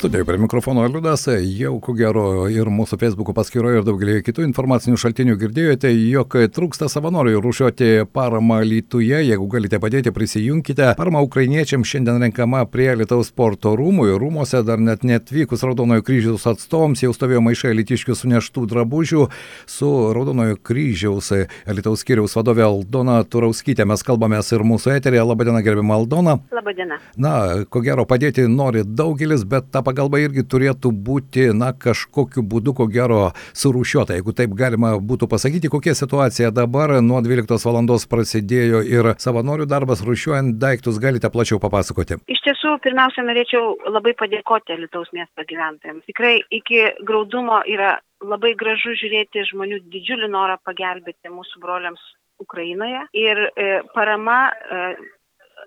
Studijoje prie mikrofono Liudas, jau ko gero ir mūsų Facebook paskyroje ir daugelį kitų informacinių šaltinių girdėjote, jog trūksta savanorių rušiuoti paramą Lietuvoje. Jeigu galite padėti, prisijunkite. Parama ukrainiečiams šiandien renkama prie Lietuvos sporto rūmų. Rūmose dar net netvykus Raudonojo kryžiaus atstovams jau stovėjo maišai litiškių suneštų drabužių su Raudonojo kryžiaus Lietuvos skyriaus vadovė Aldona Turauskytė. Mes kalbamės ir mūsų eterėje. Labadiena, gerbima Aldona. Labadiena. Na, ko gero padėti nori daugelis, bet tą pagalba irgi turėtų būti, na, kažkokiu būdu, ko gero, surūšiuota, jeigu taip galima būtų pasakyti, kokia situacija dabar nuo 12 val. prasidėjo ir savanorių darbas rūšiuojant daiktus, galite plačiau papasakoti. Iš tiesų, pirmiausia, norėčiau labai padėkoti Lietuvos miesto gyventojams. Tikrai iki graudumo yra labai gražu žiūrėti žmonių didžiulį norą pagelbėti mūsų broliams Ukrainoje ir e, parama e,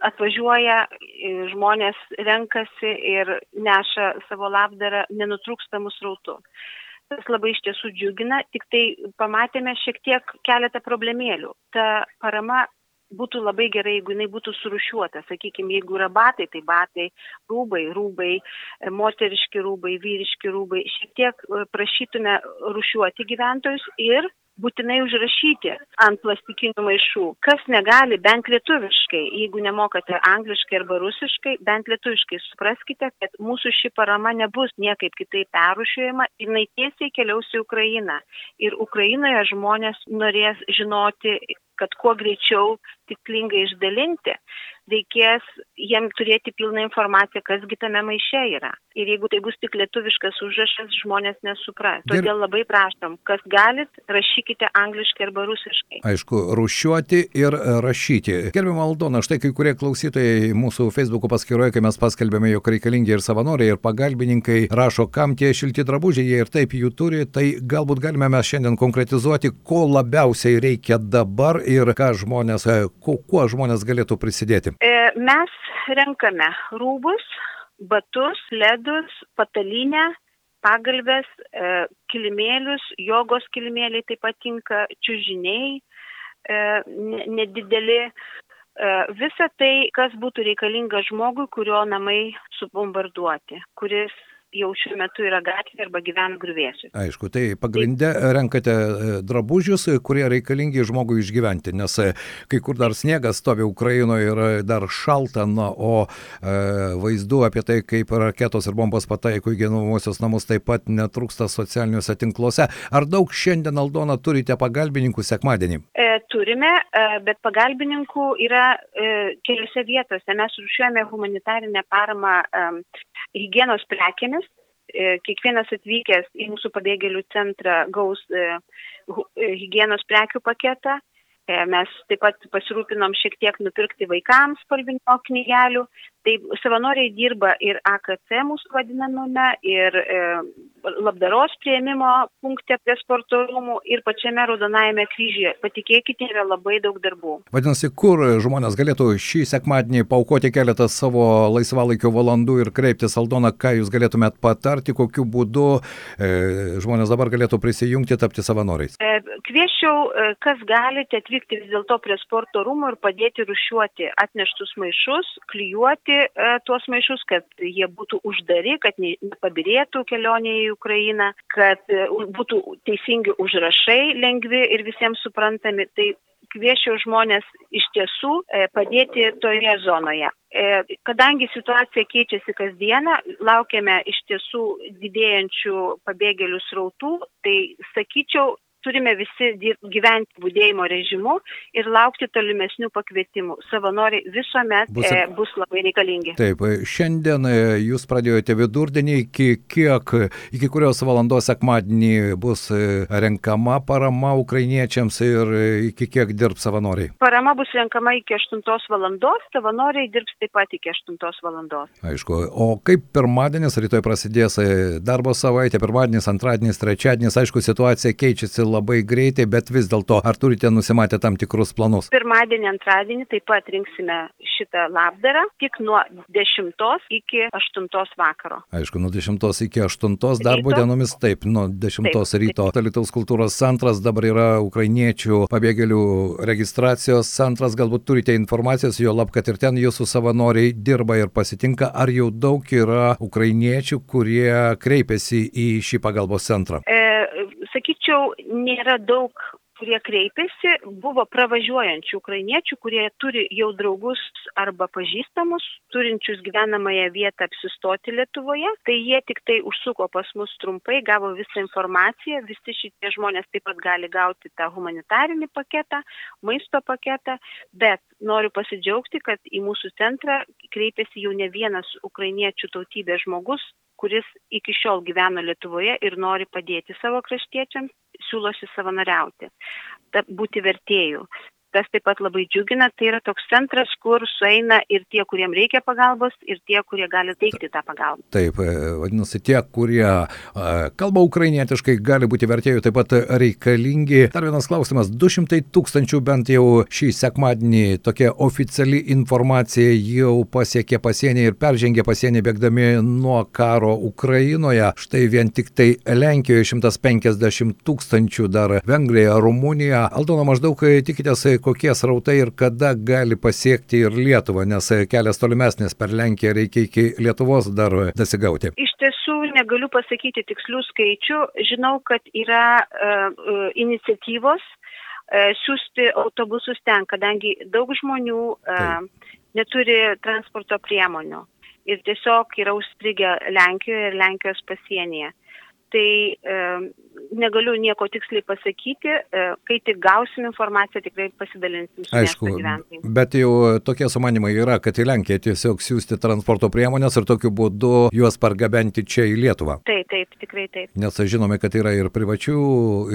atvažiuoja, žmonės renkasi ir neša savo labdarą nenutrūkstamus rautų. Tas labai iš tiesų džiugina, tik tai pamatėme šiek tiek keletą problemėlių. Ta parama būtų labai gerai, jeigu jinai būtų surušiuota. Sakykime, jeigu yra batai, tai batai, rūbai, rūbai, moteriški rūbai, vyriški rūbai. Šiek tiek prašytume rušiuoti gyventojus ir būtinai užrašyti ant plastikinių maišų. Kas negali, bent lietuviškai, jeigu nemokate angliškai arba rusiškai, bent lietuviškai supraskite, kad mūsų ši parama nebus niekaip kitaip perrušiuojama, jinai tiesiai keliaus į Ukrainą. Ir Ukrainoje žmonės norės žinoti, kad kuo greičiau tikslingai išdalinti, reikės jiem turėti pilną informaciją, kasgi tame maiše yra. Ir jeigu tai bus tik lietuviškas užrašas, žmonės nesupras. Todėl labai prašom, kas galit, rašykite angliškai arba rusiškai. Aišku, rušiuoti ir rašyti. Gerbimo Aldona, štai kai kurie klausytojai mūsų Facebook paskyroje, kai mes paskelbėme, jog reikalingi ir savanoriai, ir pagalbininkai rašo, kam tie šilti drabužiai, jie ir taip jų turi, tai galbūt galime mes šiandien konkretizuoti, ko labiausiai reikia dabar ir ką žmonės, kuo, žmonės galėtų prisidėti. Mes renkame rūbus, batus, ledus, patalinę, pagalbės, kilimėlius, jogos kilimėliai taip pat tinka, čiužiniai, nedideli. Visa tai, kas būtų reikalinga žmogui, kurio namai subombarduoti, kuris jau šiuo metu yra gatvė arba gyvena grįvėsiu. Aišku, tai pagrindė renkate drabužius, kurie reikalingi žmogui išgyventi, nes kai kur dar sniegas stovi Ukrainoje ir dar šalta, na, o e, vaizdų apie tai, kaip raketos ir bombos pataiko į gyvenamosios namus taip pat netrūksta socialiniuose tinkluose. Ar daug šiandien, Aldona, turite pagalbininkų sekmadienį? E, turime, e, bet pagalbininkų yra e, keliose vietose. Mes rušiuojame humanitarinę paramą e, hygienos prekėmis. Kiekvienas atvykęs į mūsų pabėgėlių centrą gaus hygienos prekių paketą. Mes taip pat pasirūpinom šiek tiek nupirkti vaikams spalvinio knygelių. Tai savanoriai dirba ir AKC mūsų vadinamame, ir e, labdaros prieimimo punkte prie sporto rūmų, ir pačiame Raudonajame kryžyje. Patikėkite, yra labai daug darbų. Vadinasi, kur žmonės galėtų šį sekmadienį paukoti keletą savo laisvalaikio valandų ir kreiptis, Aldona, ką jūs galėtumėt patarti, kokiu būdu e, žmonės dabar galėtų prisijungti, tapti savanoriais? E, kvieščiau, e, kas galite atvykti vis dėlto prie sporto rūmų ir padėti rušiuoti atneštus maišus, klyjuoti tuos maišus, kad jie būtų uždari, kad nepabirėtų kelionėje į Ukrainą, kad būtų teisingi užrašai lengvi ir visiems suprantami. Tai kviečiau žmonės iš tiesų padėti toje zonoje. Kadangi situacija keičiasi kasdieną, laukiame iš tiesų didėjančių pabėgėlių srautų, tai sakyčiau, turime visi gyventi būdėjimo režimu ir laukti tolimesnių pakvietimų. Savanoriai visuomet bus, e, bus labai reikalingi. Taip, šiandien jūs pradėjote vidurdienį, iki kiek, iki kurios valandos sekmadienį bus renkama parama ukrainiečiams ir iki kiek dirbs savanoriai? Parama bus renkama iki 8 valandos, savanoriai dirbs taip pat iki 8 valandos. Aišku, o kaip pirmadienis, rytoj prasidės darbo savaitė, pirmadienis, antradienis, trečiadienis, aišku, situacija keičiasi labai greitai, bet vis dėlto, ar turite nusimatę tam tikrus planus? Pirmadienį, antradienį taip pat rinksime šitą labdarą tik nuo 10 iki 8 vakaro. Aišku, nuo 10 iki 8 darbo ryto? dienomis, taip, nuo 10 taip, ryto. Talitaus kultūros centras dabar yra ukrainiečių pabėgėlių registracijos centras, galbūt turite informacijos, jo lab, kad ir ten jūsų savanoriai dirba ir pasitinka, ar jau daug yra ukrainiečių, kurie kreipiasi į šį pagalbos centrą? E, sakyčiau, nėra daug kurie kreipėsi, buvo pravažiuojančių ukrainiečių, kurie turi jau draugus arba pažįstamus, turinčius gyvenamąją vietą apsistoti Lietuvoje. Tai jie tik tai užsuko pas mus trumpai, gavo visą informaciją, visi šitie žmonės taip pat gali gauti tą humanitarinį paketą, maisto paketą, bet noriu pasidžiaugti, kad į mūsų centrą kreipėsi jau ne vienas ukrainiečių tautybės žmogus, kuris iki šiol gyveno Lietuvoje ir nori padėti savo kraštiečiams, siūlosi savanoriauti, būti vertėjų tas taip pat labai džiugina, tai yra toks centras, kur sueina ir tie, kuriem reikia pagalbos, ir tie, kurie gali teikti tą pagalbą. Taip, e, vadinasi, tie, kurie kalba ukrainietiškai, gali būti vertėjų taip pat reikalingi. Dar vienas klausimas, 200 tūkstančių bent jau šį sekmadienį tokia oficiali informacija jau pasiekė pasienį ir peržengė pasienį bėgdami nuo karo Ukrainoje. Štai vien tik tai Lenkijoje 150 tūkstančių, dar Vengrija, Rumunija. Aldona, maždaug tikitės kokie srautai ir kada gali pasiekti ir Lietuvą, nes kelias tolimesnis per Lenkiją reikia iki Lietuvos dar dasigauti. Iš tiesų negaliu pasakyti tikslių skaičių, žinau, kad yra uh, uh, iniciatyvos uh, siūsti autobusus ten, kadangi daug žmonių uh, neturi transporto priemonių ir tiesiog yra užstrigę Lenkijoje ir Lenkijos pasienyje. Tai e, negaliu nieko tiksliai pasakyti, e, kai tik gausim informaciją, tikrai pasidalinsim su Aišku, bet jau tokie sumanimai yra, kad į Lenkiją tiesiog siūsti transporto priemonės ir tokiu būdu juos pargabenti čia į Lietuvą. Taip, taip, tikrai taip. Nes žinome, kad yra ir privačių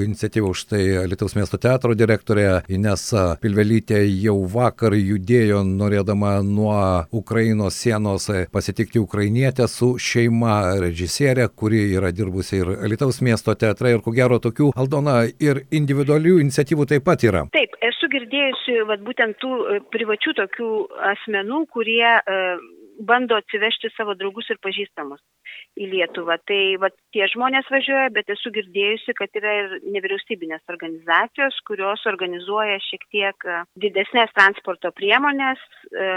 iniciatyvų, štai Lietuvos miesto teatro direktorė Inesa Pilvelytė jau vakar judėjo norėdama nuo Ukrainos sienos pasitikti ukrainietę su šeima režisierė, kuri yra dirbusi ir Lietuvos miesto teatre ir ko gero tokių, Aldona, ir individualių iniciatyvų taip pat yra. Taip, esu girdėjusi, vad būtent tų e, privačių tokių asmenų, kurie uh, bando atsivežti savo draugus ir pažįstamus į Lietuvą. Tai va, tie žmonės važiuoja, bet esu girdėjusi, kad yra ir nevyriausybinės organizacijos, kurios organizuoja šiek tiek e, didesnės transporto priemonės e,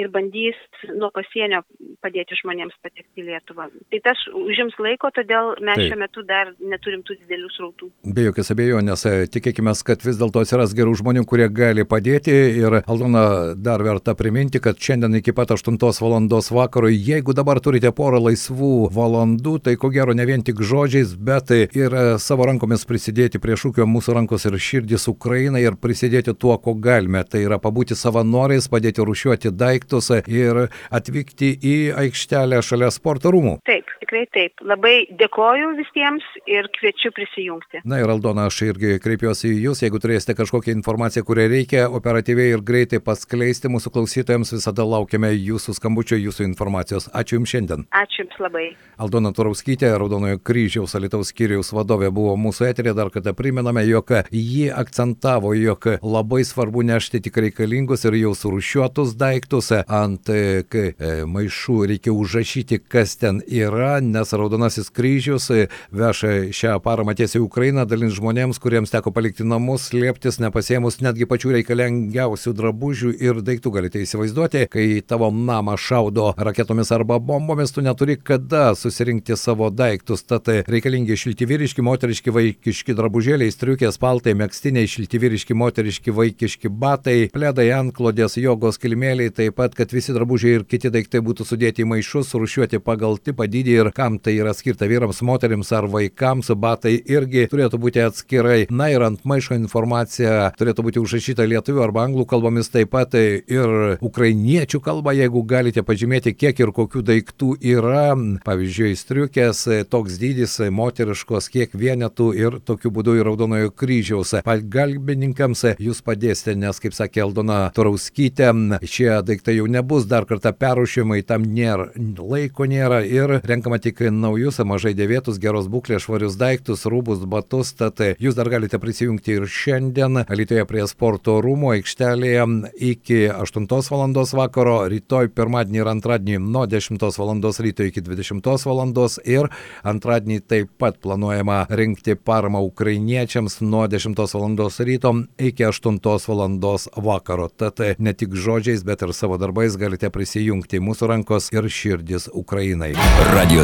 ir bandys nuo pasienio padėti žmonėms patekti į Lietuvą. Tai tas užims laiko, todėl mes Taip. šiuo metu dar neturim tų didelių srautų. Be jokios abejonės, e, tikėkime, kad vis dėlto atsiras gerų žmonių, kurie gali padėti ir Aldona dar verta priminti, kad šiandien iki pat 8 val valandos vakaro. Jeigu dabar turite porą laisvų valandų, tai ko gero ne vien tik žodžiais, bet ir e, savo rankomis prisidėti prie šūkio mūsų rankos ir širdis Ukrainai ir prisidėti tuo, ko galime. Tai yra pabūti savanoriais, padėti rušiuoti daiktus ir atvykti į aikštelę šalia sporto rūmų. Taip, tikrai taip. Labai dėkoju visiems ir kviečiu prisijungti. Na ir Aldona, aš irgi kreipiuosi į Jūs, jeigu turėsite kažkokią informaciją, kurią reikia operatyviai ir greitai paskleisti mūsų klausytojams, visada laukiame Jūsų skambučio jūsų informacijos. Ačiū Jums šiandien. Ačiū Jums labai. Aldona Turauskytė, Raudonojo kryžiaus Alitaus skyriaus vadovė buvo mūsų eterė. Dar kartą priminame, jog ji akcentavo, jog labai svarbu nešti tik reikalingus ir jau surušiuotus daiktus. Ant e, maišų reikia užrašyti, kas ten yra, nes Raudonasis kryžius veša šią paramą tiesiai į Ukrainą, dalins žmonėms, kuriems teko palikti namus, slėptis, nepasėmus netgi pačių reikalingiausių drabužių ir daiktų. Galite įsivaizduoti, kai tavo namą šaudo raketomis arba bombomis, tu neturi kada susirinkti savo daiktus. Tad reikalingi šilti vyriški, moteriški, vaikiški drabužėliai, striukės, paltai, mėgstiniai, šilti vyriški, moteriški, vaikiški batai, pledai, antklodės, jogos kilmėliai, taip pat, kad visi drabužiai ir kiti daiktai būtų sudėti į maišus, rušiuoti pagal tipą dydį ir kam tai yra skirta vyrams, moteriams ar vaikams, batai irgi turėtų būti atskirai. Na ir ant maišo informacija turėtų būti užrašyta lietuvių arba anglų kalbomis, taip pat ir ukrainiečių kalba, jeigu galite pažymėti, kiek ir kokių daiktų yra. Pavyzdžiui, striukės, toks dydis moteriškos, kiek vienetų ir tokiu būdu ir Raudonojo kryžiaus. Pagalbininkams jūs padėsite, nes, kaip sakė Aldona Turauskytė, šie daiktai jau nebus dar kartą perušimai, tam nėra, laiko nėra ir renkama tik naujus, mažai dėvėtus, geros būklės, švarius daiktus, rūbus, batus. Tad jūs dar galite prisijungti ir šiandien Lietuvoje prie sporto rūmų aikštelėje iki 8 val. vakaro, rytoj pirmadienį ir antradienį nuo 10 val. ryto iki 20 val. ir antradienį taip pat planuojama rinkti paramą ukrainiečiams nuo 10 val. ryto iki 8 val. vakaro. Tad ne tik žodžiais, bet ir savo darbais galite prisijungti mūsų rankos ir širdis Ukrainai. Radio